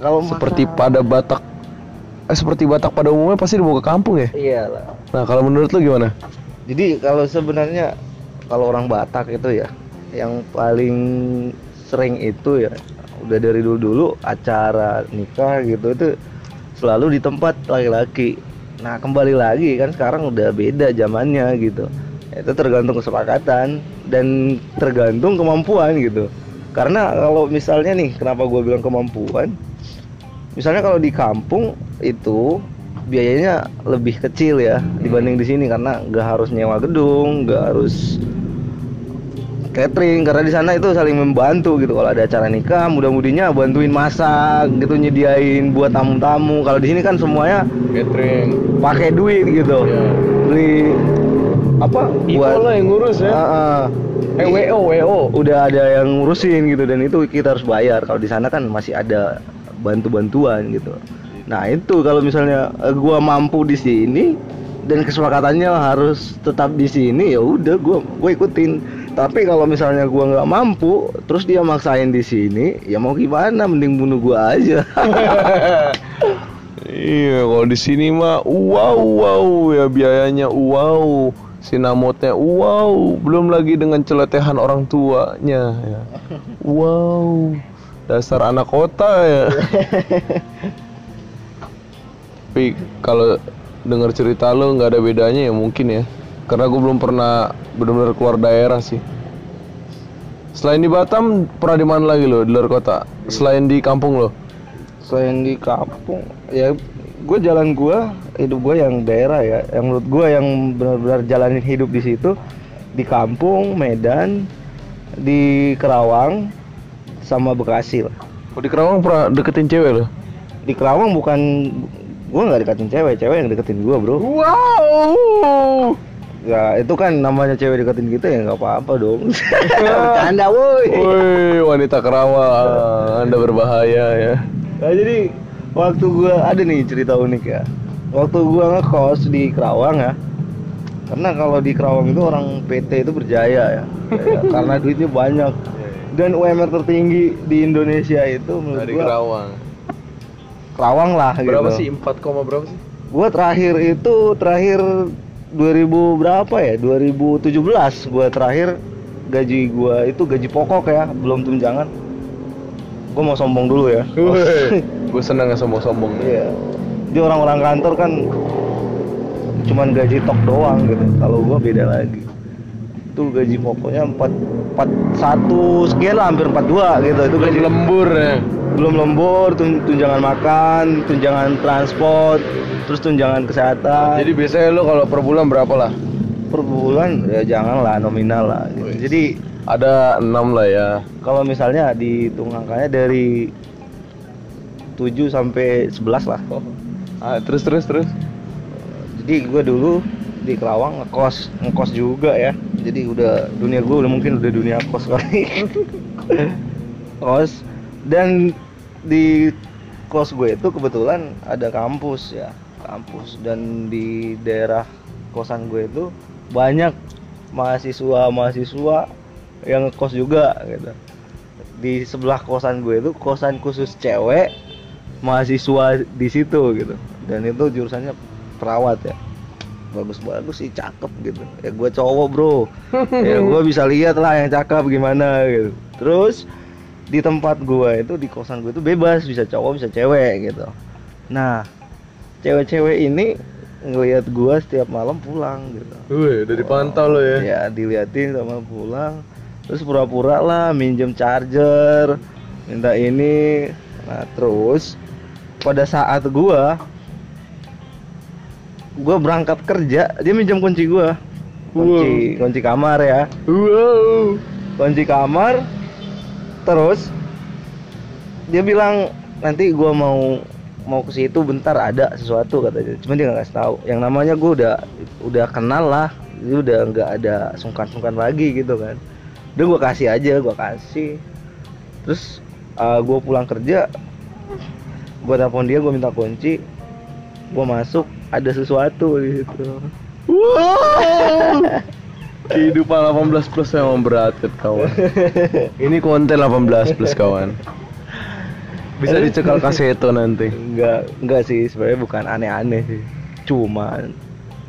Kalau Seperti pada Batak eh seperti Batak pada umumnya pasti dibawa ke kampung ya. Iya lah. Nah, kalau menurut lo gimana? Jadi kalau sebenarnya kalau orang Batak itu ya yang paling sering itu ya udah dari dulu-dulu acara nikah gitu itu selalu di tempat laki-laki. Nah, kembali lagi kan sekarang udah beda zamannya gitu. Itu tergantung kesepakatan dan tergantung kemampuan gitu. Karena kalau misalnya nih, kenapa gue bilang kemampuan? Misalnya kalau di kampung itu biayanya lebih kecil ya dibanding di sini karena nggak harus nyewa gedung, nggak harus catering karena di sana itu saling membantu gitu kalau ada acara nikah mudah-mudinya bantuin masak gitu nyediain buat tamu-tamu kalau di sini kan semuanya Catering. pakai duit gitu Iya. beli apa buat lah yang ngurus ya. Ah, ah. Eh WO WO. udah ada yang ngurusin gitu dan itu kita harus bayar kalau di sana kan masih ada bantu-bantuan gitu. Nah itu kalau misalnya eh, gua mampu di sini dan kesepakatannya harus tetap di sini ya udah gua gua ikutin. Tapi kalau misalnya gua nggak mampu terus dia maksain di sini ya mau gimana? Mending bunuh gua aja. Iya, kalau di sini mah wow wow ya biayanya wow, sinamotnya wow, belum lagi dengan celetehan orang tuanya ya. Wow. Dasar anak kota ya. Tapi kalau dengar cerita lo nggak ada bedanya ya mungkin ya. Karena gue belum pernah benar-benar keluar daerah sih. Selain di Batam, pernah di mana lagi lo di luar kota? Selain di kampung lo? selain di kampung ya gue jalan gua hidup gue yang daerah ya yang menurut gue yang benar-benar jalanin hidup di situ di kampung Medan di Kerawang sama Bekasi lah Oh, di Kerawang pernah deketin cewek lo? di Kerawang bukan gue nggak deketin cewek cewek yang deketin gue bro Wow. ya itu kan namanya cewek deketin kita ya nggak apa-apa dong bercanda woi Woi, wanita Kerawang, Anda berbahaya ya. Nah, jadi waktu gua ada nih cerita unik ya. Waktu gua ngekos di Kerawang ya. Karena kalau di Kerawang itu orang PT itu berjaya ya. Ya, karena duitnya banyak. Dan UMR tertinggi di Indonesia itu menurut Dari gua Kerawang. Kerawang lah Berapa gitu. sih? 4, berapa sih? Gua terakhir itu terakhir 2000 berapa ya? 2017 gua terakhir gaji gua itu gaji pokok ya, belum tunjangan. Gua mau sombong dulu ya. Gue seneng ya sombong-sombong. Iya. Di orang-orang kantor kan cuman gaji tok doang gitu. Kalau gua beda lagi. Itu gaji pokoknya 4 41 sekian lah hampir 42 gitu. Itu Belum gaji lembur ya. belum lembur, tun- tunjangan makan, tunjangan transport, terus tunjangan kesehatan. Jadi biasanya lo kalau per bulan berapa lah? per bulan ya jangan lah nominal lah. gitu. Wih. Jadi Ada 6 lah ya. kalau misalnya dihitung angkanya dari 7 sampai 11 lah. Ah, terus terus terus. jadi gue dulu di Kerawang ngekos ngekos juga ya jadi udah dunia gue udah mungkin udah dunia kos kali. Kos. Dan di kos gue itu kebetulan ada kampus ya kampus. Dan di daerah kosan gue itu banyak mahasiswa mahasiswa yang ngekos juga gitu. Di sebelah kosan gue itu kosan khusus cewek mahasiswa di situ gitu. Dan itu jurusannya perawat ya bagus-bagus sih cakep gitu. Ya gue cowok bro. Ya gue bisa lihat lah yang cakep gimana gitu. Terus di tempat gue itu di kosan gue itu bebas bisa cowok bisa cewek gitu. Nah cewek-cewek ini ngelihat gue setiap malam pulang gitu. Wih, udah dipantau lo ya. ya diliatin sama pulang. Terus pura-pura lah minjem charger minta ini. Nah terus pada saat gua gua berangkat kerja dia minjem kunci gua. Kunci kunci kamar ya. Wow. kunci kamar terus dia bilang nanti gua mau mau ke situ bentar ada sesuatu katanya. Cuman dia nggak kasih tahu. Yang namanya gua udah udah kenal lah. Dia udah nggak ada sungkan-sungkan lagi gitu kan. Udah gua kasih aja gua kasih. Terus uh, gua pulang kerja gua telepon dia gua minta kunci. Gua masuk ada sesuatu di situ Wow. Kehidupan 18 plus memang berat kawan. Ini konten 18 plus kawan. Bisa dicekal kaseto nanti. Enggak, enggak sih sebenarnya bukan aneh-aneh sih. Cuman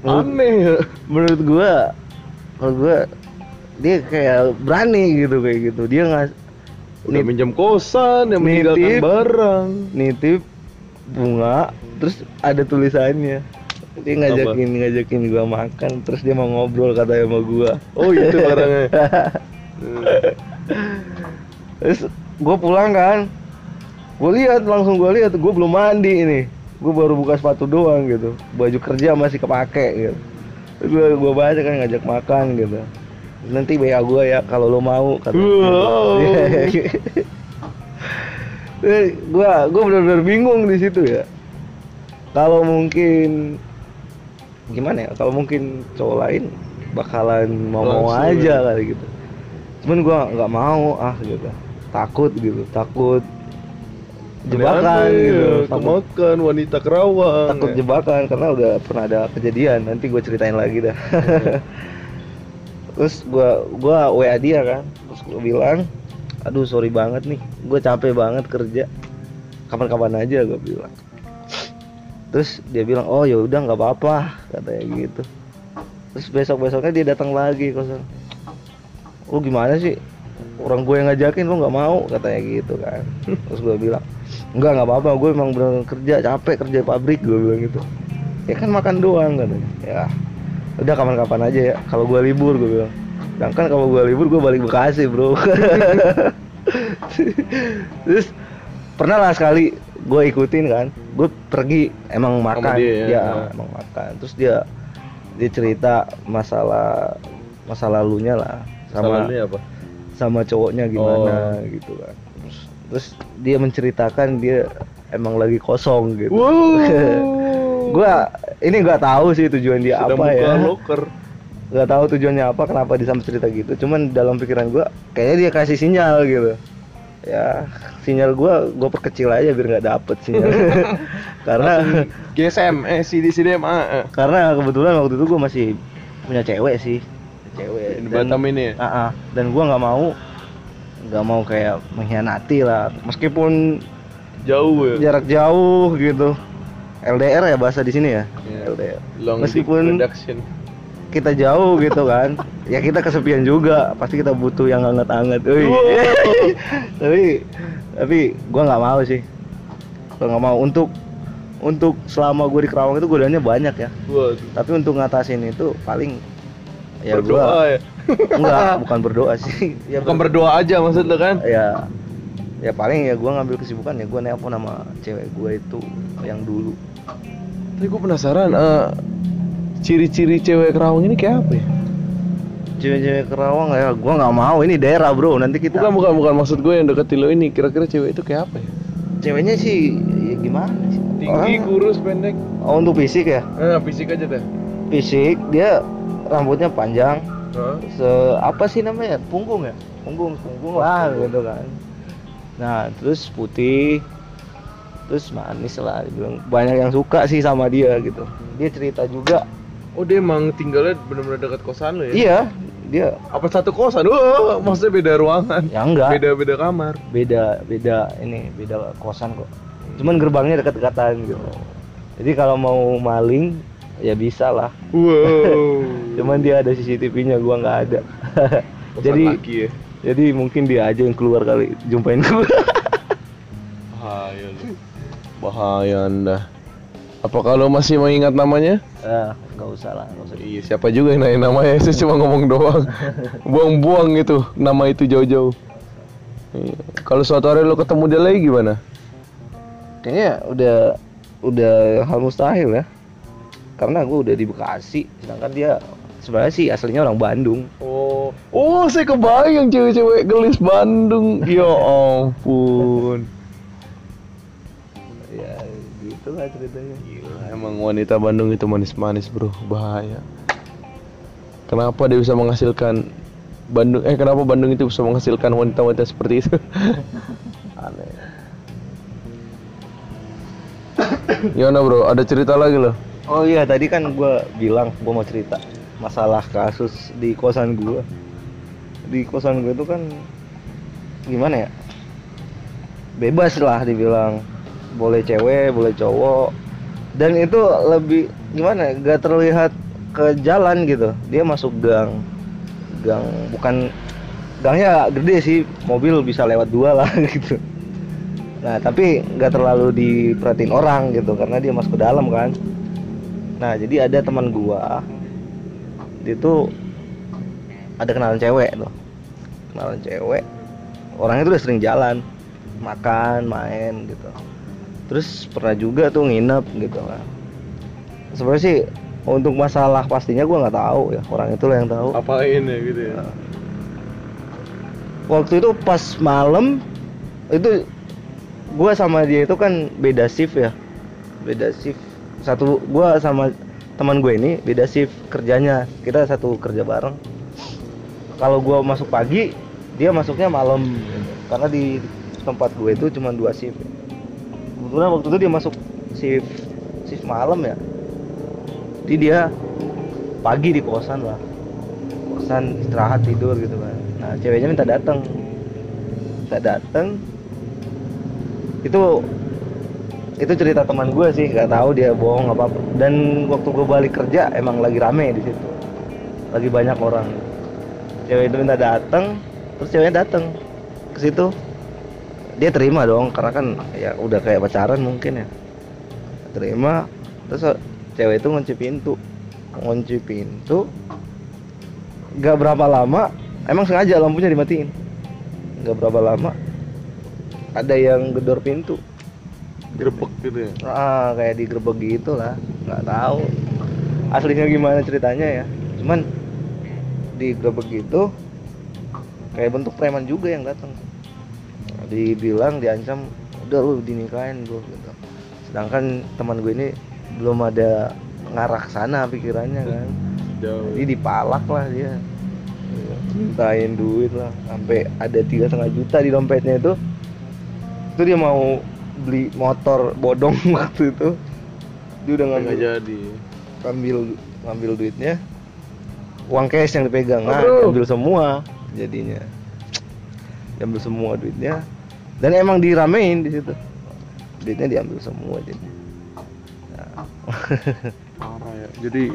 menurut, Aneh ya. menurut gua menurut gua dia kayak berani gitu kayak gitu. Dia nggak Udah minjem kosan, yang meninggalkan Nitip. barang. nitip bunga terus ada tulisannya. Dia ngajakin ngajakin gua makan terus dia mau ngobrol katanya sama gua. Oh itu barangnya. terus gua pulang kan. Gua lihat langsung gua lihat gua belum mandi ini. Gua baru buka sepatu doang gitu. Baju kerja masih kepake gitu. Terus gua gua baca kan ngajak makan gitu. Nanti BA gua ya kalau lo mau kata Wow. Terus gua gua benar-benar bingung di situ ya. Kalau mungkin gimana ya? Kalau mungkin cowok lain bakalan mau mau aja ya. kali gitu. Cuman gua nggak mau ah gitu. Takut gitu takut jebakan gitu takut, Kemakan wanita kerawang. takut ya. jebakan karena udah pernah ada kejadian. Nanti gue ceritain lagi dah. Terus gua gua WA dia kan. Terus gua bilang aduh sorry banget nih. Gue capek banget kerja. Kapan-kapan aja gue bilang. Terus dia bilang oh ya udah nggak apa-apa katanya gitu. Terus besok besoknya dia datang lagi kosan. Lu gimana sih? Orang gue yang ngajakin lu nggak mau? katanya gitu kan. Terus gue bilang enggak nggak apa-apa gue emang bener kerja capek kerja pabrik gue bilang gitu. Ya kan makan doang katanya. Ya udah kapan-kapan aja ya kalau gue libur gue bilang sedangkan kalau gue libur gue balik Bekasi bro terus pernah lah sekali gue ikutin kan gue pergi emang makan dia ya? ya emang makan terus dia dia cerita masalah masa lalunya lah sama apa? sama cowoknya gimana Oh. gitu kan terus, terus dia menceritakan dia emang lagi kosong gitu Wow. gua ini nggak tahu sih tujuan dia Sedang apa buka ya loker. Nggak tahu tujuannya apa kenapa dia sampai cerita gitu cuman dalam pikiran gua kayaknya dia kasih sinyal gitu ya sinyal gua gua perkecil aja biar nggak dapet sinyal karena GSM, eh CD CDMA. eh. karena kebetulan waktu itu gua masih punya cewek sih cewek Di Batam ini ya? Ah, ah. dan gua nggak mau nggak mau kayak mengkhianati lah meskipun Jauh ya. jarak jauh gitu LDR ya bahasa di sini ya Iya. LDR Long meskipun. Kita jauh gitu kan ya kita kesepian juga pasti kita butuh yang hangat-hangat. Wow. tapi tapi gua nggak mau sih gua nggak mau untuk untuk selama gue di Kerawang itu godaannya banyak ya Waduh. tapi untuk ngatasin itu paling ya berdoa gua ya. enggak bukan berdoa sih ya Bukan ber- berdoa aja maksud lo kan? ya ya paling ya gua ngambil kesibukan ya gua nelpon sama cewek gue itu yang dulu Tapi gue penasaran, eh, ciri-ciri cewek kerawang ini kayak apa ya? cewek-cewek Kerawang ya gua nggak mau. Ini daerah bro. Nanti kita Bukan bukan bukan. Maksud gue yang deketin lo ini. Kira-kira cewek itu kayak apa ya? ceweknya sih ya gimana sih? Tinggi, Orang- kurus, pendek. oh, untuk fisik ya? Eh, fisik aja deh. fisik dia rambutnya panjang. Se apa sih namanya? Punggung ya? Punggung punggung lah gitu kan. Nah terus putih. Terus manis lah banyak yang suka sih sama dia gitu. Dia cerita juga Oh dia emang tinggalnya benar-benar dekat kosan lo ya? iya dia Apa satu kosan? Wah, maksudnya beda ruangan. ya enggak Beda-beda kamar. beda beda ini beda kosan kok cuman gerbangnya dekat-dekatan gitu jadi kalau mau maling ya bisa lah Wow. cuman dia ada CCTV-nya gua nggak ada Kosan jadi laki ya. jadi mungkin dia aja yang keluar kali jumpain gua Bahaya lu. Bahaya anda. Apa kalau masih mengingat namanya? ah nggak usah lah usah Iya, siapa juga yang nanya namanya? Saya cuma ngomong doang. Buang-buang gitu nama itu jauh-jauh. Iya. Kalau suatu hari lo ketemu dia lagi gimana? kayaknya udah udah hal mustahil ya karena gue udah di Bekasi sedangkan dia sebenarnya sih aslinya orang Bandung Oh, oh saya kebayang cewek-cewek gelis Bandung. Ya ampun. Lah ceritanya Gila, emang wanita Bandung itu manis-manis bro, bahaya. Kenapa dia bisa menghasilkan Bandung? Eh, kenapa Bandung itu bisa menghasilkan wanita-wanita seperti itu? Aneh. Gimana bro? Ada cerita lagi loh? oh iya tadi kan gue bilang gue mau cerita masalah kasus di kosan gua di kosan gua itu kan gimana ya bebas lah dibilang boleh cewek boleh cowok. Dan itu lebih gimana ya, gak terlihat ke jalan gitu. Dia masuk gang. Gang bukan gangnya gede sih. Mobil bisa lewat dua lah gitu. Nah tapi nggak terlalu diperhatiin orang gitu karena dia masuk ke dalam kan. Nah jadi ada teman gua dia tuh ada kenalan cewek tuh. Kenalan cewek orangnya tuh udah sering jalan makan main gitu terus pernah juga tuh nginep gitu kan. Sebenarnya sih untuk masalah pastinya gua nggak tahu ya. Orang itu lah yang tahu. Apain ya gitu ya? waktu itu pas malam itu gua sama dia itu kan beda shift ya. Beda shift. Satu gua sama teman gue ini beda shift kerjanya. Kita satu kerja bareng. Kalau gua masuk pagi dia masuknya malam. Karena di tempat gue itu cuma dua shift kebetulan waktu itu dia masuk shift shift malam ya. Jadi dia pagi di kosan lah. Kosan istirahat tidur gitu kan. Nah ceweknya minta datang minta datang itu itu cerita teman gue sih. Nggak tahu dia bohong apa apa. Dan waktu gue balik kerja emang lagi rame di situ. Lagi banyak orang. Cewek itu minta datang terus ceweknya datang ke situ dia terima dong karena kan ya udah kayak pacaran mungkin ya. Terima terus cewek itu ngunci pintu. Ngunci pintu nggak berapa lama emang sengaja lampunya dimatiin. Nggak berapa lama ada yang gedor pintu. Grebek gitu ya? ah kayak digerebek gitu lah nggak tahu aslinya gimana ceritanya ya. Cuman digerebek gitu kayak bentuk preman juga yang datang dibilang diancam udah lu dinikahin gue gitu. Sedangkan teman gue ini belum ada ngarah sana pikirannya kan. Jauh. jadi dipalak lah dia. Mintain duit lah sampai ada tiga setengah juta di dompetnya itu. Itu dia mau beli motor bodong waktu itu. Dia udah Nggak ngambil jadi. ngambil ngambil duitnya. Uang cash yang dipegang nah diambil semua jadinya diambil semua duitnya dan emang diramein di situ duitnya diambil semua jadi Nah, Parah ya. Jadi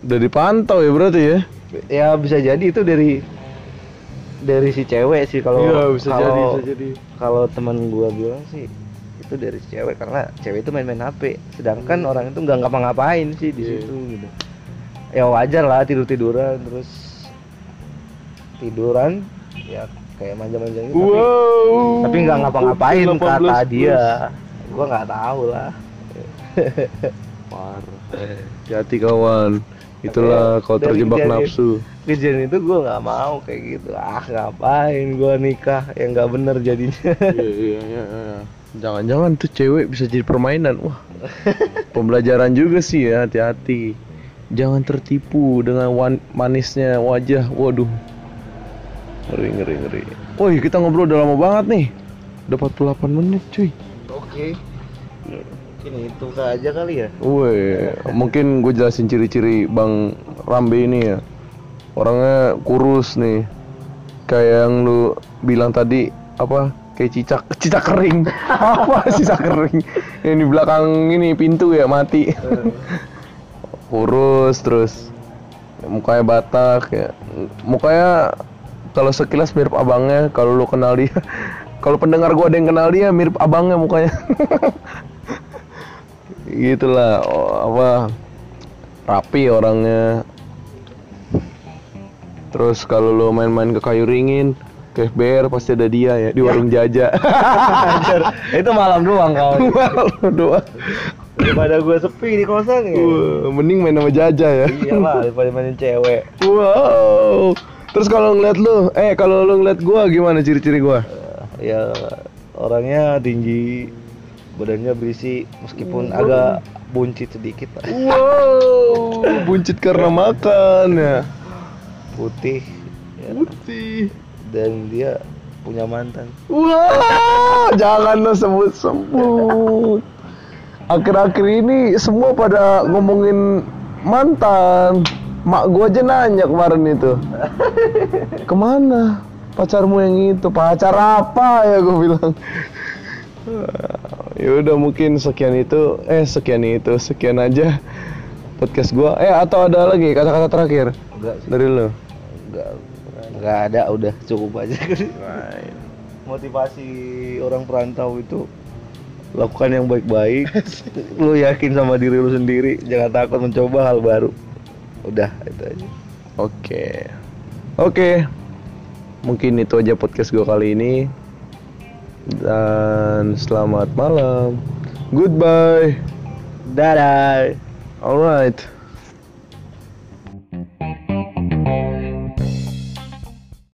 udah dipantau ya berarti ya? ya bisa jadi itu dari dari si cewek sih kalau Iya, bisa jadi, kalau bisa jadi. kalau teman gua bilang sih itu dari si cewek karena cewek itu main-main HP sedangkan orang itu nggak ngapa-ngapain sih di Hmm. Iya. situ gitu ya wajar lah tidur tiduran terus tiduran ya kayak manja-manja gitu tapi- Wow. tapi nggak ngapa-ngapain 18 kata plus. dia gua nggak tahu lah Parah. Hati kawan. Itulah kau dari terjebak kejadian- nafsu. kejadian itu gua nggak mau kayak gitu ah ngapain gua nikah yang nggak bener jadinya iya iya iya. Jangan-jangan tuh cewek bisa jadi permainan. Wah. Pembelajaran juga sih ya, hati-hati. Jangan tertipu dengan manisnya wajah. Waduh. Ngeri ngeri ngeri. Woi, kita ngobrol udah lama banget nih. Udah 48 menit, cuy. Oke. Ini itu aja kali ya. Woi, mungkin gue jelasin ciri-ciri Bang Rambe ini ya. Orangnya kurus nih. Kayak yang lu bilang tadi apa? Kayak cicak, cicak kering. apa cicak kering? Yang di belakang ini pintu ya mati. kurus terus mukanya batak ya. Mukanya kalau sekilas mirip abangnya kalau lu kenal dia. kalau pendengar gua ada yang kenal dia mirip abangnya mukanya. gitulah oh, apa rapi orangnya terus kalau lo main-main ke kayu ringin ke FBR pasti ada dia ya di warung jaja itu malam doang kau. Malu doa Daripada gue sepi di kosan ya. Wah, mending main sama jaja ya Iyalah, daripada mainin cewek. wow terus kalau ngeliat lu eh kalau lu ngeliat gua gimana ciri-ciri gua Eh, ya orangnya tinggi, badannya berisi meskipun agak buncit sedikit wow buncit karena makan ya Putih ya. putih dan dia punya mantan. Wah, jangan lo sebut-sebut. Akhir-akhir ini semua pada ngomongin mantan. Mak gua aja nanya kemarin itu. Ke mana pacarmu yang itu? Pacar apa ya gue bilang. ya udah mungkin sekian itu eh sekian itu sekian aja podcast gua eh atau ada lagi kata-kata terakhir Enggak sih. dari lo Enggak. Enggak ada, udah cukup aja. Motivasi orang perantau itu lakukan yang baik-baik. lu yakin sama diri lu sendiri, jangan takut mencoba hal baru. Udah, itu aja. Oke. Oke. Mungkin itu aja podcast gue kali ini. Dan selamat malam. Goodbye. Dadah. Alright.